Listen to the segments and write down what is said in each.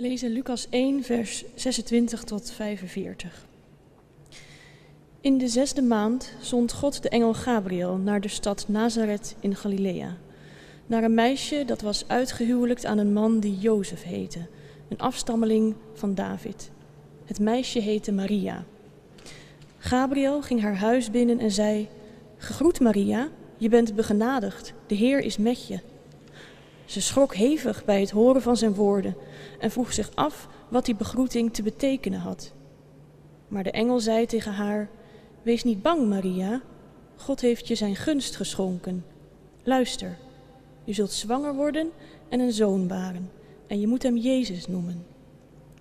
Lezen Lucas 1, vers 26 tot 45. In de zesde maand zond God de engel Gabriel naar de stad Nazareth in Galilea, naar een meisje dat was uitgehuwelijkt aan een man die Jozef heette, een afstammeling van David. Het meisje heette Maria. Gabriel ging haar huis binnen en zei: Gegroet Maria, je bent begenadigd, de Heer is met je. Ze schrok hevig bij het horen van zijn woorden en vroeg zich af wat die begroeting te betekenen had. Maar de engel zei tegen haar: Wees niet bang, Maria. God heeft je zijn gunst geschonken. Luister, je zult zwanger worden en een zoon baren, en je moet hem Jezus noemen.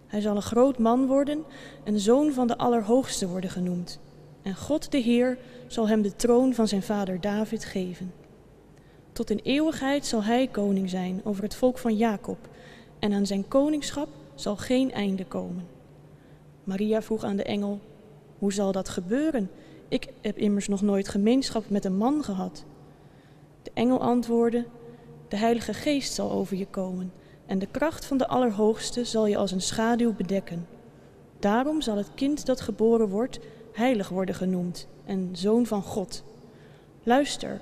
Hij zal een groot man worden en zoon van de Allerhoogste worden genoemd. En God de Heer zal hem de troon van zijn vader David geven. Tot in eeuwigheid zal hij koning zijn over het volk van Jacob, en aan zijn koningschap zal geen einde komen. Maria vroeg aan de engel: Hoe zal dat gebeuren? Ik heb immers nog nooit gemeenschap met een man gehad. De engel antwoordde: De Heilige Geest zal over je komen, en de kracht van de Allerhoogste zal je als een schaduw bedekken. Daarom zal het kind dat geboren wordt heilig worden genoemd en zoon van God. Luister,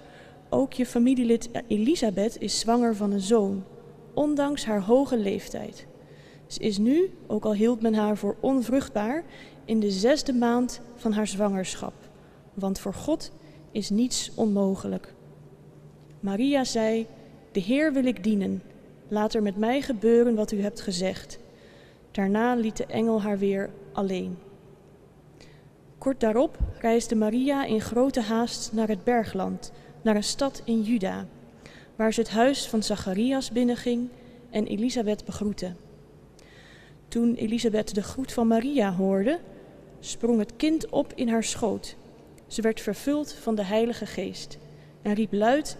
ook je familielid Elisabeth is zwanger van een zoon, ondanks haar hoge leeftijd. Ze is nu, ook al hield men haar voor onvruchtbaar, in de zesde maand van haar zwangerschap, want voor God is niets onmogelijk. Maria zei: De Heer wil ik dienen, laat er met mij gebeuren wat u hebt gezegd. Daarna liet de engel haar weer alleen. Kort daarop reisde Maria in grote haast naar het bergland, naar een stad in Juda, waar ze het huis van Zacharias binnenging en Elisabeth begroette. Toen Elisabeth de groet van Maria hoorde, sprong het kind op in haar schoot. Ze werd vervuld van de Heilige Geest en riep luid: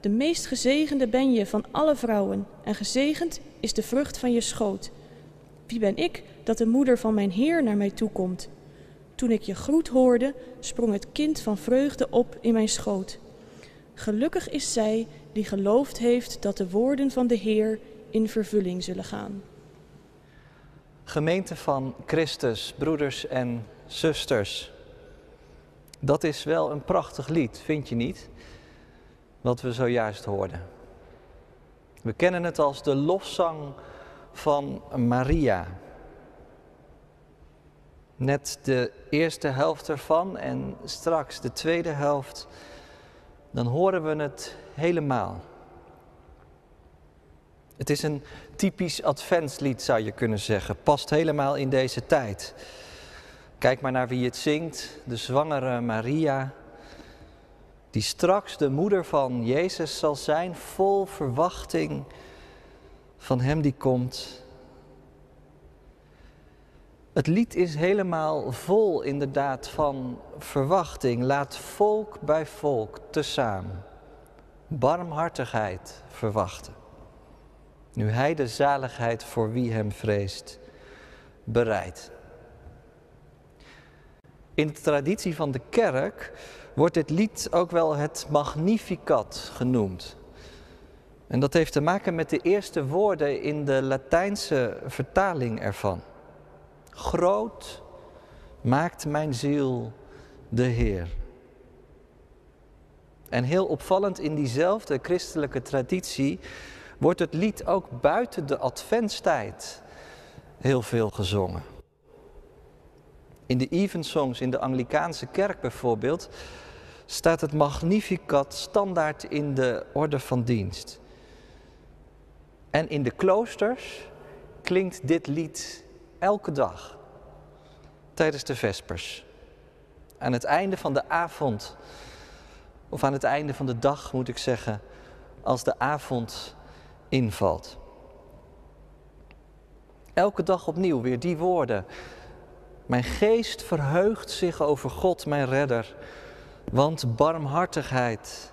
De meest gezegende ben je van alle vrouwen, en gezegend is de vrucht van je schoot. Wie ben ik dat de moeder van mijn Heer naar mij toekomt? Toen ik je groet hoorde, sprong het kind van vreugde op in mijn schoot. Gelukkig is zij die geloofd heeft dat de woorden van de Heer in vervulling zullen gaan. Gemeente van Christus, broeders en zusters. Dat is wel een prachtig lied, vind je niet? Wat we zojuist hoorden. We kennen het als de lofzang van Maria. Net de eerste helft ervan en straks de tweede helft, dan horen we het helemaal. Het is een typisch adventslied, zou je kunnen zeggen. Past helemaal in deze tijd. Kijk maar naar wie het zingt, de zwangere Maria, die straks de moeder van Jezus zal zijn, vol verwachting van Hem die komt het lied is helemaal vol inderdaad van verwachting. Laat volk bij volk tezamen barmhartigheid verwachten. Nu hij de zaligheid voor wie hem vreest bereidt. In de traditie van de kerk wordt dit lied ook wel het Magnificat genoemd. En dat heeft te maken met de eerste woorden in de Latijnse vertaling ervan. Groot maakt mijn ziel de Heer. En heel opvallend in diezelfde christelijke traditie wordt het lied ook buiten de adventstijd heel veel gezongen. In de evensongs in de Anglikaanse kerk bijvoorbeeld staat het Magnificat standaard in de orde van dienst. En in de kloosters klinkt dit lied elke dag tijdens de Vespers. Aan het einde van de avond, of aan het einde van de dag moet ik zeggen, als de avond invalt. Elke dag opnieuw weer die woorden. Mijn geest verheugt zich over God, mijn redder, want barmhartigheid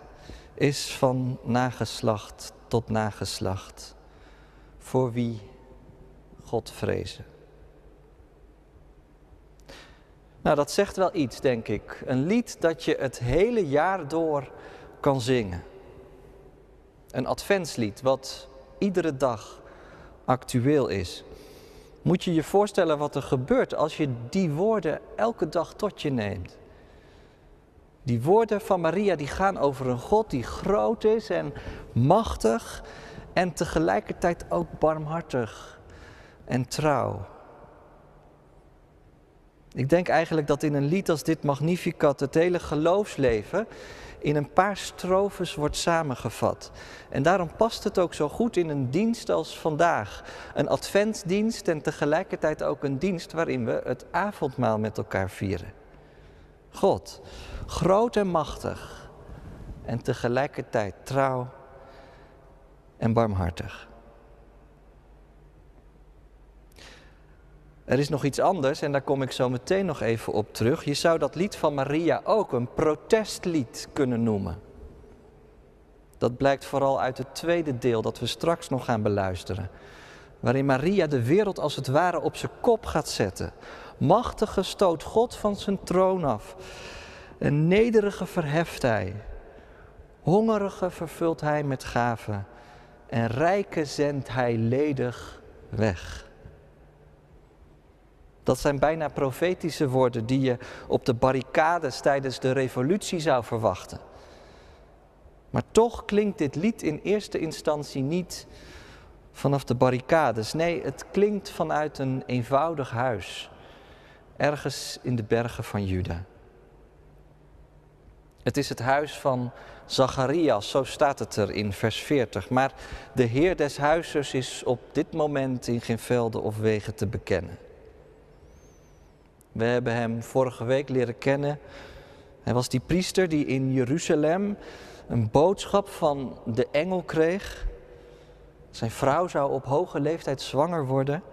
is van nageslacht tot nageslacht voor wie God vrezen. Nou, dat zegt wel iets, denk ik. Een lied dat je het hele jaar door kan zingen. Een adventslied wat iedere dag actueel is. Moet je je voorstellen wat er gebeurt als je die woorden elke dag tot je neemt? Die woorden van Maria die gaan over een God die groot is en machtig en tegelijkertijd ook barmhartig en trouw. Ik denk eigenlijk dat in een lied als dit Magnificat het hele geloofsleven in een paar strofes wordt samengevat. En daarom past het ook zo goed in een dienst als vandaag. Een adventsdienst en tegelijkertijd ook een dienst waarin we het avondmaal met elkaar vieren. God, groot en machtig en tegelijkertijd trouw en barmhartig. Er is nog iets anders en daar kom ik zo meteen nog even op terug. Je zou dat lied van Maria ook een protestlied kunnen noemen. Dat blijkt vooral uit het tweede deel dat we straks nog gaan beluisteren. Waarin Maria de wereld als het ware op zijn kop gaat zetten. Machtige stoot God van zijn troon af. Een nederige verheft hij. Hongerige vervult hij met gaven. En rijke zendt hij ledig weg. Dat zijn bijna profetische woorden die je op de barricades tijdens de revolutie zou verwachten. Maar toch klinkt dit lied in eerste instantie niet vanaf de barricades. Nee, het klinkt vanuit een eenvoudig huis, ergens in de bergen van Juda. Het is het huis van Zacharias, zo staat het er in vers 40. Maar de Heer des huizes is op dit moment in geen velden of wegen te bekennen. We hebben hem vorige week leren kennen. Hij was die priester die in Jeruzalem een boodschap van de engel kreeg. Zijn vrouw zou op hoge leeftijd zwanger worden,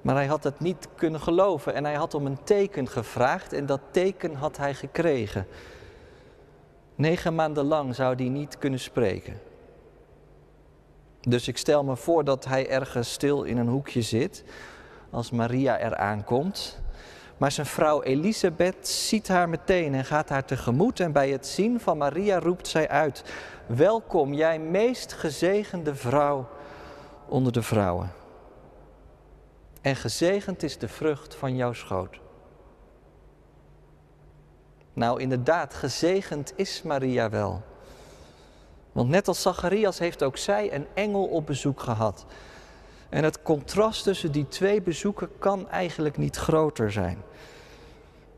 maar hij had het niet kunnen geloven en hij had om een teken gevraagd en dat teken had hij gekregen. Negen maanden lang zou hij niet kunnen spreken. Dus ik stel me voor dat hij ergens stil in een hoekje zit als Maria eraan komt maar zijn vrouw Elisabeth ziet haar meteen en gaat haar tegemoet. En bij het zien van Maria roept zij uit: Welkom, jij meest gezegende vrouw onder de vrouwen. En gezegend is de vrucht van jouw schoot. Nou, inderdaad, gezegend is Maria wel. Want net als Zacharias heeft ook zij een engel op bezoek gehad. En het contrast tussen die twee bezoeken kan eigenlijk niet groter zijn.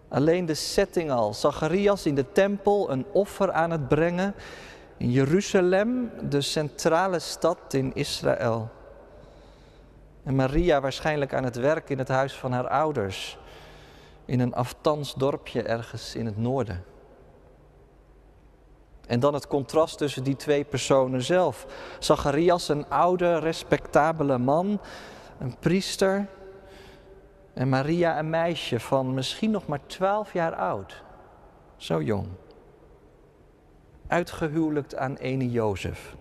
Alleen de setting al. Zacharias in de tempel een offer aan het brengen. In Jeruzalem, de centrale stad in Israël. En Maria waarschijnlijk aan het werk in het huis van haar ouders. In een aftans dorpje ergens in het noorden. En dan het contrast tussen die twee personen zelf. Zacharias, een oude, respectabele man, een priester. En Maria, een meisje van misschien nog maar twaalf jaar oud. Zo jong. Uitgehuwelijkt aan ene Jozef.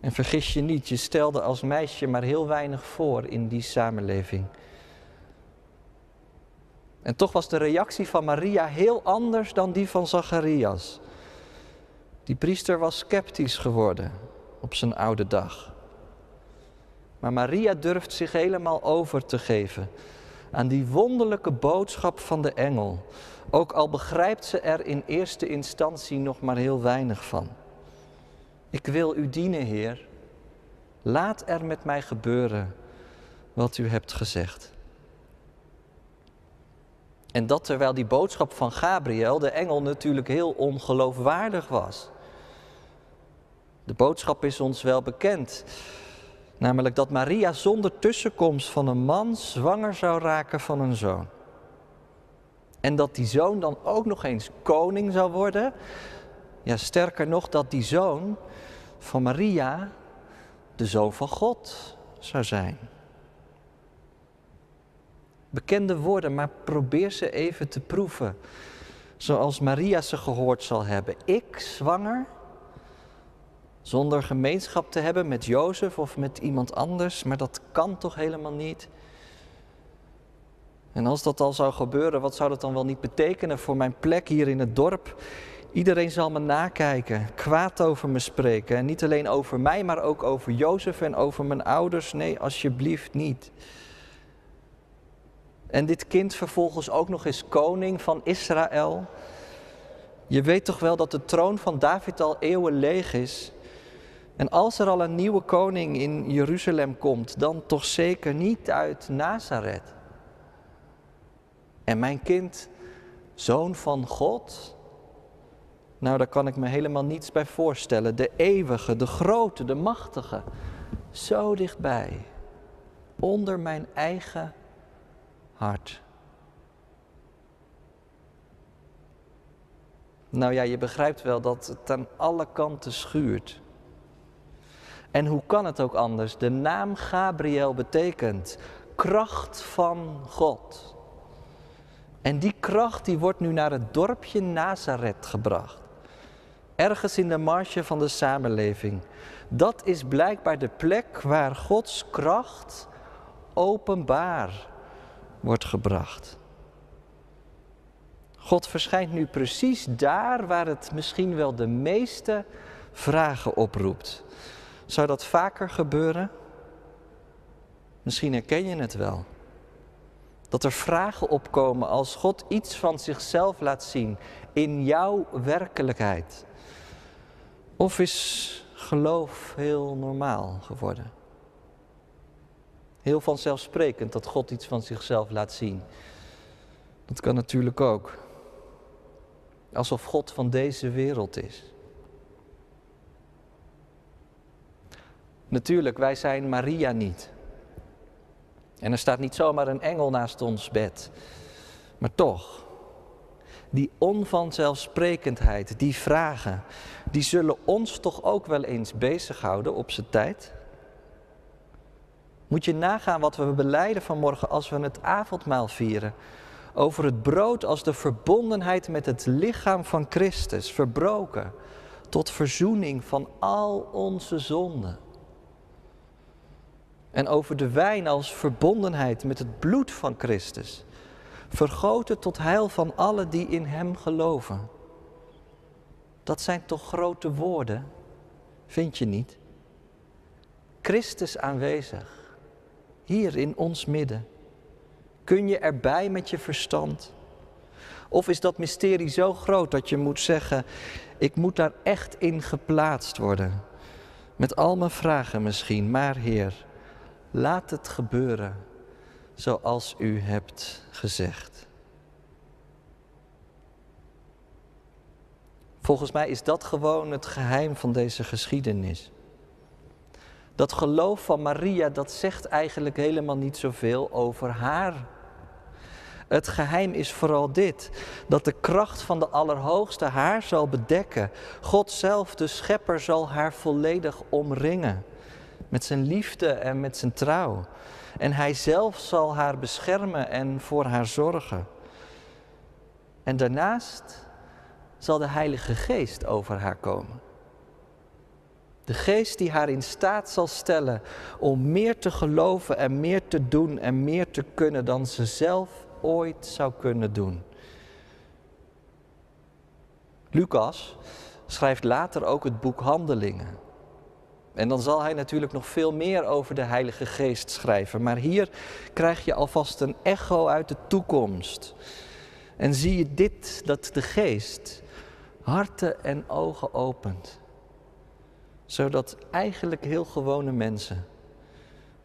En vergis je niet, je stelde als meisje maar heel weinig voor in die samenleving. En toch was de reactie van Maria heel anders dan die van Zacharias. Die priester was sceptisch geworden op zijn oude dag. Maar Maria durft zich helemaal over te geven aan die wonderlijke boodschap van de engel. Ook al begrijpt ze er in eerste instantie nog maar heel weinig van. Ik wil u dienen, Heer. Laat er met mij gebeuren wat u hebt gezegd. En dat terwijl die boodschap van Gabriel, de engel, natuurlijk heel ongeloofwaardig was. De boodschap is ons wel bekend. Namelijk dat Maria zonder tussenkomst van een man zwanger zou raken van een zoon. En dat die zoon dan ook nog eens koning zou worden. Ja, sterker nog, dat die zoon van Maria de zoon van God zou zijn. Bekende woorden, maar probeer ze even te proeven. Zoals Maria ze gehoord zal hebben. Ik zwanger zonder gemeenschap te hebben met Jozef of met iemand anders, maar dat kan toch helemaal niet? En als dat al zou gebeuren, wat zou dat dan wel niet betekenen voor mijn plek hier in het dorp? Iedereen zal me nakijken, kwaad over me spreken. En niet alleen over mij, maar ook over Jozef en over mijn ouders. Nee, alsjeblieft niet. En dit kind vervolgens ook nog eens koning van Israël. Je weet toch wel dat de troon van David al eeuwen leeg is. En als er al een nieuwe koning in Jeruzalem komt, dan toch zeker niet uit Nazareth. En mijn kind, zoon van God? Nou, daar kan ik me helemaal niets bij voorstellen. De eeuwige, de grote, de machtige. Zo dichtbij. Onder mijn eigen hart. Nou ja, je begrijpt wel dat het aan alle kanten schuurt. En hoe kan het ook anders? De naam Gabriel betekent kracht van God. En die kracht die wordt nu naar het dorpje Nazareth gebracht. Ergens in de marge van de samenleving. Dat is blijkbaar de plek waar Gods kracht openbaar wordt gebracht. God verschijnt nu precies daar waar het misschien wel de meeste vragen oproept. Zou dat vaker gebeuren? Misschien herken je het wel. Dat er vragen opkomen als God iets van zichzelf laat zien in jouw werkelijkheid. Of is geloof heel normaal geworden? Heel vanzelfsprekend dat God iets van zichzelf laat zien. Dat kan natuurlijk ook. Alsof God van deze wereld is. Natuurlijk, wij zijn Maria niet. En er staat niet zomaar een engel naast ons bed. Maar toch, die onvanzelfsprekendheid, die vragen, die zullen ons toch ook wel eens bezighouden op zijn tijd? Moet je nagaan wat we beleiden vanmorgen als we het avondmaal vieren. Over het brood als de verbondenheid met het lichaam van Christus, verbroken tot verzoening van al onze zonden. En over de wijn als verbondenheid met het bloed van Christus, vergoten tot heil van allen die in Hem geloven. Dat zijn toch grote woorden, vind je niet? Christus aanwezig, hier in ons midden. Kun je erbij met je verstand? Of is dat mysterie zo groot dat je moet zeggen, ik moet daar echt in geplaatst worden? Met al mijn vragen misschien, maar Heer, laat het gebeuren zoals u hebt gezegd. Volgens mij is dat gewoon het geheim van deze geschiedenis. Dat geloof van Maria, dat zegt eigenlijk helemaal niet zoveel over haar. Het geheim is vooral dit: dat de kracht van de Allerhoogste haar zal bedekken. God zelf, de Schepper, zal haar volledig omringen. Met zijn liefde en met zijn trouw. En hij zelf zal haar beschermen en voor haar zorgen. En daarnaast zal de Heilige Geest over haar komen. De geest die haar in staat zal stellen om meer te geloven en meer te doen en meer te kunnen dan ze zelf ooit zou kunnen doen. Lucas schrijft later ook het boek Handelingen. En dan zal hij natuurlijk nog veel meer over de Heilige Geest schrijven. Maar hier krijg je alvast een echo uit de toekomst. En zie je dit, dat de Geest harten en ogen opent. Zodat eigenlijk heel gewone mensen,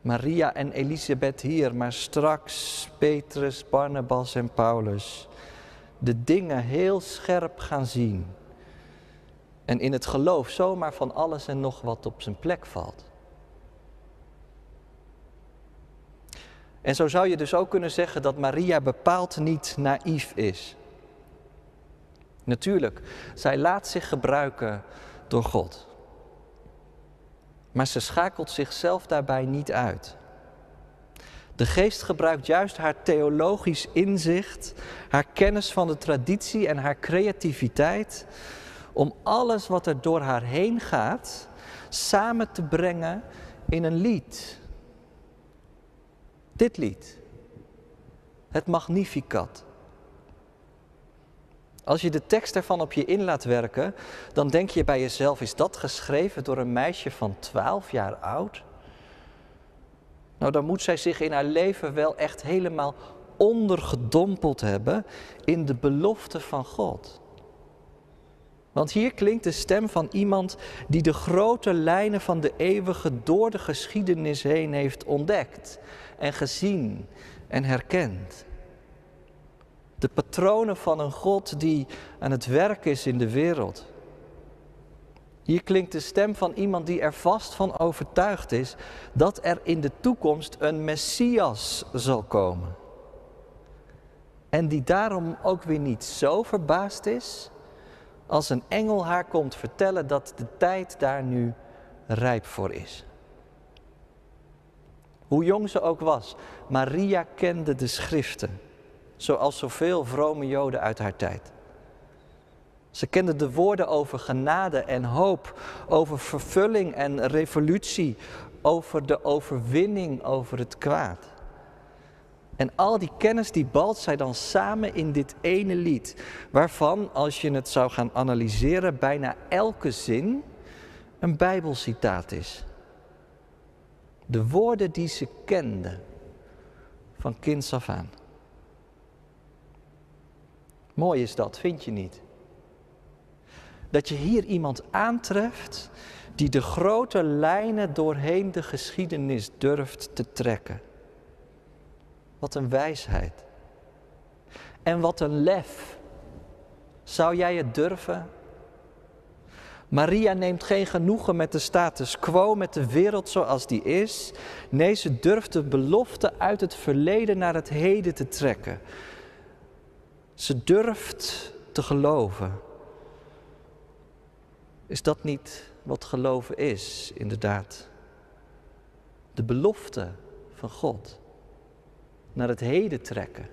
Maria en Elisabeth hier, maar straks Petrus, Barnabas en Paulus, de dingen heel scherp gaan zien en in het geloof zomaar van alles en nog wat op zijn plek valt. En zo zou je dus ook kunnen zeggen dat Maria bepaald niet naïef is. Natuurlijk, zij laat zich gebruiken door God. Maar ze schakelt zichzelf daarbij niet uit. De geest gebruikt juist haar theologisch inzicht, haar kennis van de traditie en haar creativiteit om alles wat er door haar heen gaat samen te brengen in een lied. Dit lied, het Magnificat. Als je de tekst ervan op je in laat werken, dan denk je bij jezelf, is dat geschreven door een meisje van 12 jaar oud? Nou, dan moet zij zich in haar leven wel echt helemaal ondergedompeld hebben in de belofte van God. Want hier klinkt de stem van iemand die de grote lijnen van de eeuwige door de geschiedenis heen heeft ontdekt en gezien en herkend. De patronen van een God die aan het werk is in de wereld. Hier klinkt de stem van iemand die er vast van overtuigd is dat er in de toekomst een Messias zal komen. En die daarom ook weer niet zo verbaasd is als een engel haar komt vertellen dat de tijd daar nu rijp voor is. Hoe jong ze ook was, Maria kende de schriften, zoals zoveel vrome Joden uit haar tijd. Ze kende de woorden over genade en hoop, over vervulling en revolutie, over de overwinning over het kwaad. En al die kennis die balt zij dan samen in dit ene lied, waarvan, als je het zou gaan analyseren, bijna elke zin een Bijbelcitaat is. De woorden die ze kende van kinds af aan. Mooi is dat, vind je niet? Dat je hier iemand aantreft die de grote lijnen doorheen de geschiedenis durft te trekken. Wat een wijsheid. En wat een lef. Zou jij het durven? Maria neemt geen genoegen met de status quo, met de wereld zoals die is. Nee, ze durft de belofte uit het verleden naar het heden te trekken. Ze durft te geloven. Is dat niet wat geloven is, inderdaad? De belofte van God naar het heden trekken.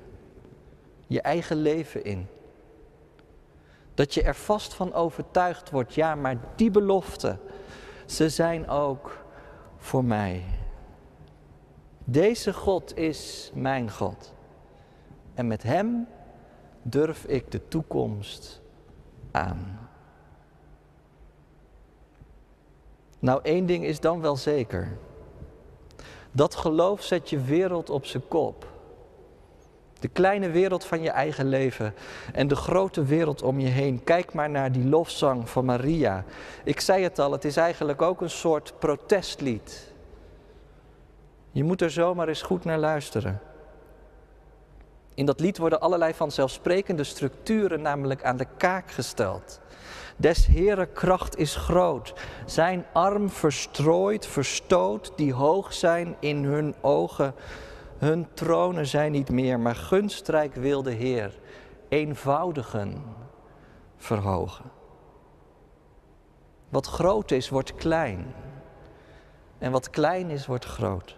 Je eigen leven in. Dat je er vast van overtuigd wordt, ja, maar die beloften, ze zijn ook voor mij. Deze God is mijn God. En met Hem durf ik de toekomst aan. Nou, één ding is dan wel zeker. Dat geloof zet je wereld op zijn kop. De kleine wereld van je eigen leven en de grote wereld om je heen. Kijk maar naar die lofzang van Maria. Ik zei het al, het is eigenlijk ook een soort protestlied. Je moet er zomaar eens goed naar luisteren. In dat lied worden allerlei vanzelfsprekende structuren namelijk aan de kaak gesteld. Des Heere kracht is groot, zijn arm verstrooid, verstoot, die hoog zijn in hun ogen. Hun tronen zijn niet meer, maar gunstrijk wil de Heer eenvoudigen verhogen. Wat groot is, wordt klein. En wat klein is, wordt groot.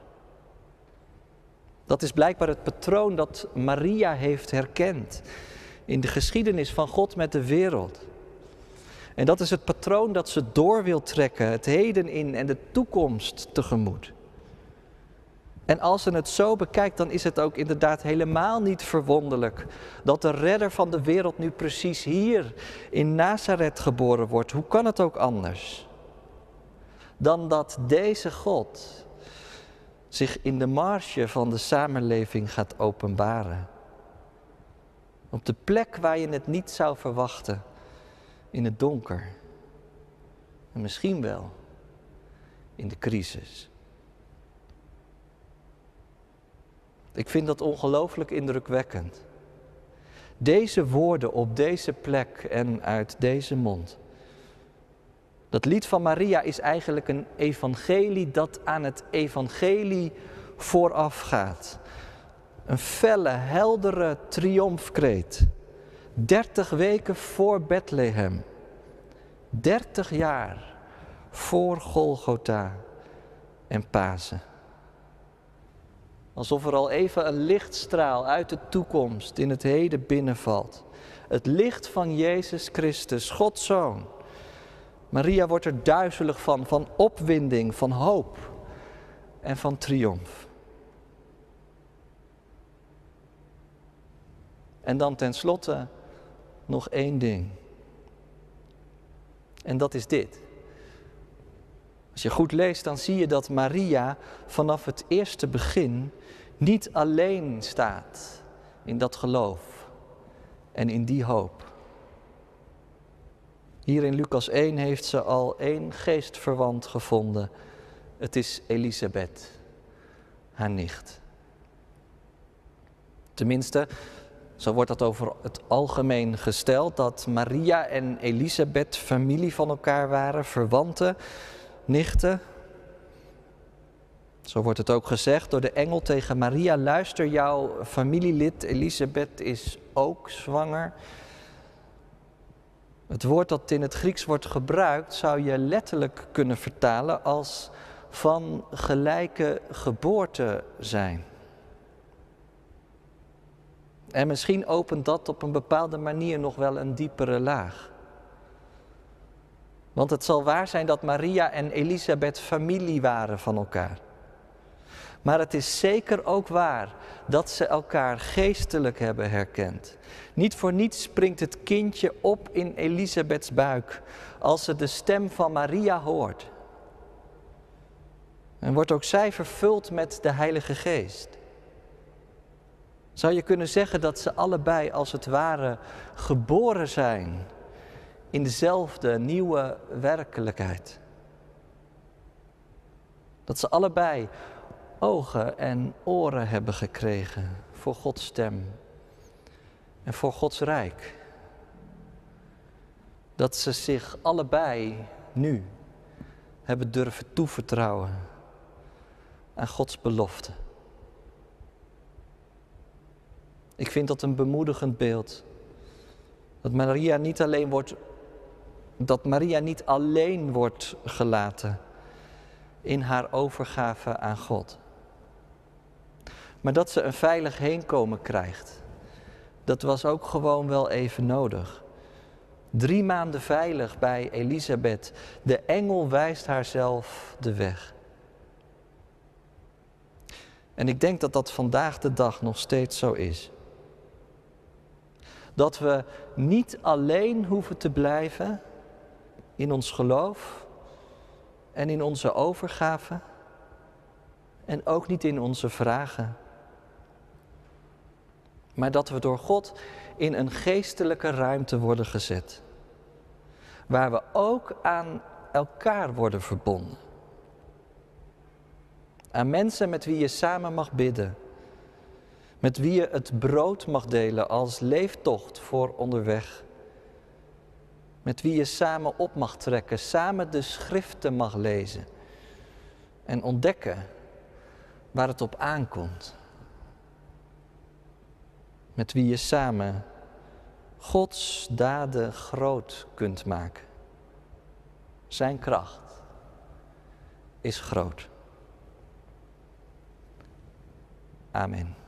Dat is blijkbaar het patroon dat Maria heeft herkend in de geschiedenis van God met de wereld. En dat is het patroon dat ze door wil trekken, het heden in en de toekomst tegemoet. En als ze het zo bekijkt, dan is het ook inderdaad helemaal niet verwonderlijk dat de redder van de wereld nu precies hier in Nazareth geboren wordt. Hoe kan het ook anders? Dan dat deze God zich in de marge van de samenleving gaat openbaren. Op de plek waar je het niet zou verwachten in het donker. En misschien wel in de crisis. Ik vind dat ongelooflijk indrukwekkend. Deze woorden op deze plek en uit deze mond. Dat lied van Maria is eigenlijk een evangelie dat aan het evangelie voorafgaat. Een felle, heldere triomfkreet. 30 weken voor Bethlehem. 30 jaar voor Golgotha en Pasen. Alsof er al even een lichtstraal uit de toekomst in het heden binnenvalt. Het licht van Jezus Christus, Gods Zoon. Maria wordt er duizelig van, van opwinding, van hoop en van triomf. En dan tenslotte nog één ding. En dat is dit. Als je goed leest, dan zie je dat Maria vanaf het eerste begin niet alleen staat in dat geloof en in die hoop. Hier in Lucas 1 heeft ze al één geestverwant gevonden. Het is Elisabeth, haar nicht. Tenminste, zo wordt dat over het algemeen gesteld, dat Maria en Elisabeth familie van elkaar waren, verwanten, nichten. Zo wordt het ook gezegd door de engel tegen Maria, luister jouw familielid Elisabeth is ook zwanger. Het woord dat in het Grieks wordt gebruikt zou je letterlijk kunnen vertalen als van gelijke geboorte zijn. En misschien opent dat op een bepaalde manier nog wel een diepere laag. Want het zal waar zijn dat Maria en Elisabeth familie waren van elkaar. Maar het is zeker ook waar dat ze elkaar geestelijk hebben herkend. Niet voor niets springt het kindje op in Elisabeths buik als ze de stem van Maria hoort. En wordt ook zij vervuld met de Heilige Geest. Zou je kunnen zeggen dat ze allebei als het ware geboren zijn in dezelfde nieuwe werkelijkheid? Dat ze allebei ogen en oren hebben gekregen voor Gods stem en voor Gods rijk. Dat ze zich allebei nu hebben durven toevertrouwen aan Gods belofte. Ik vind dat een bemoedigend beeld. Dat Maria niet alleen wordt, dat Maria niet alleen wordt gelaten in haar overgave aan God. Maar dat ze een veilig heenkomen krijgt. Dat was ook gewoon wel even nodig. Drie maanden veilig bij Elisabeth. De engel wijst haar zelf de weg. En ik denk dat dat vandaag de dag nog steeds zo is. Dat we niet alleen hoeven te blijven in ons geloof en in onze overgave en ook niet in onze vragen. Maar dat we door God in een geestelijke ruimte worden gezet. Waar we ook aan elkaar worden verbonden. Aan mensen met wie je samen mag bidden met wie je het brood mag delen als leeftocht voor onderweg. Met wie je samen op mag trekken, samen de schriften mag lezen en ontdekken waar het op aankomt. Met wie je samen Gods daden groot kunt maken. Zijn kracht is groot. Amen.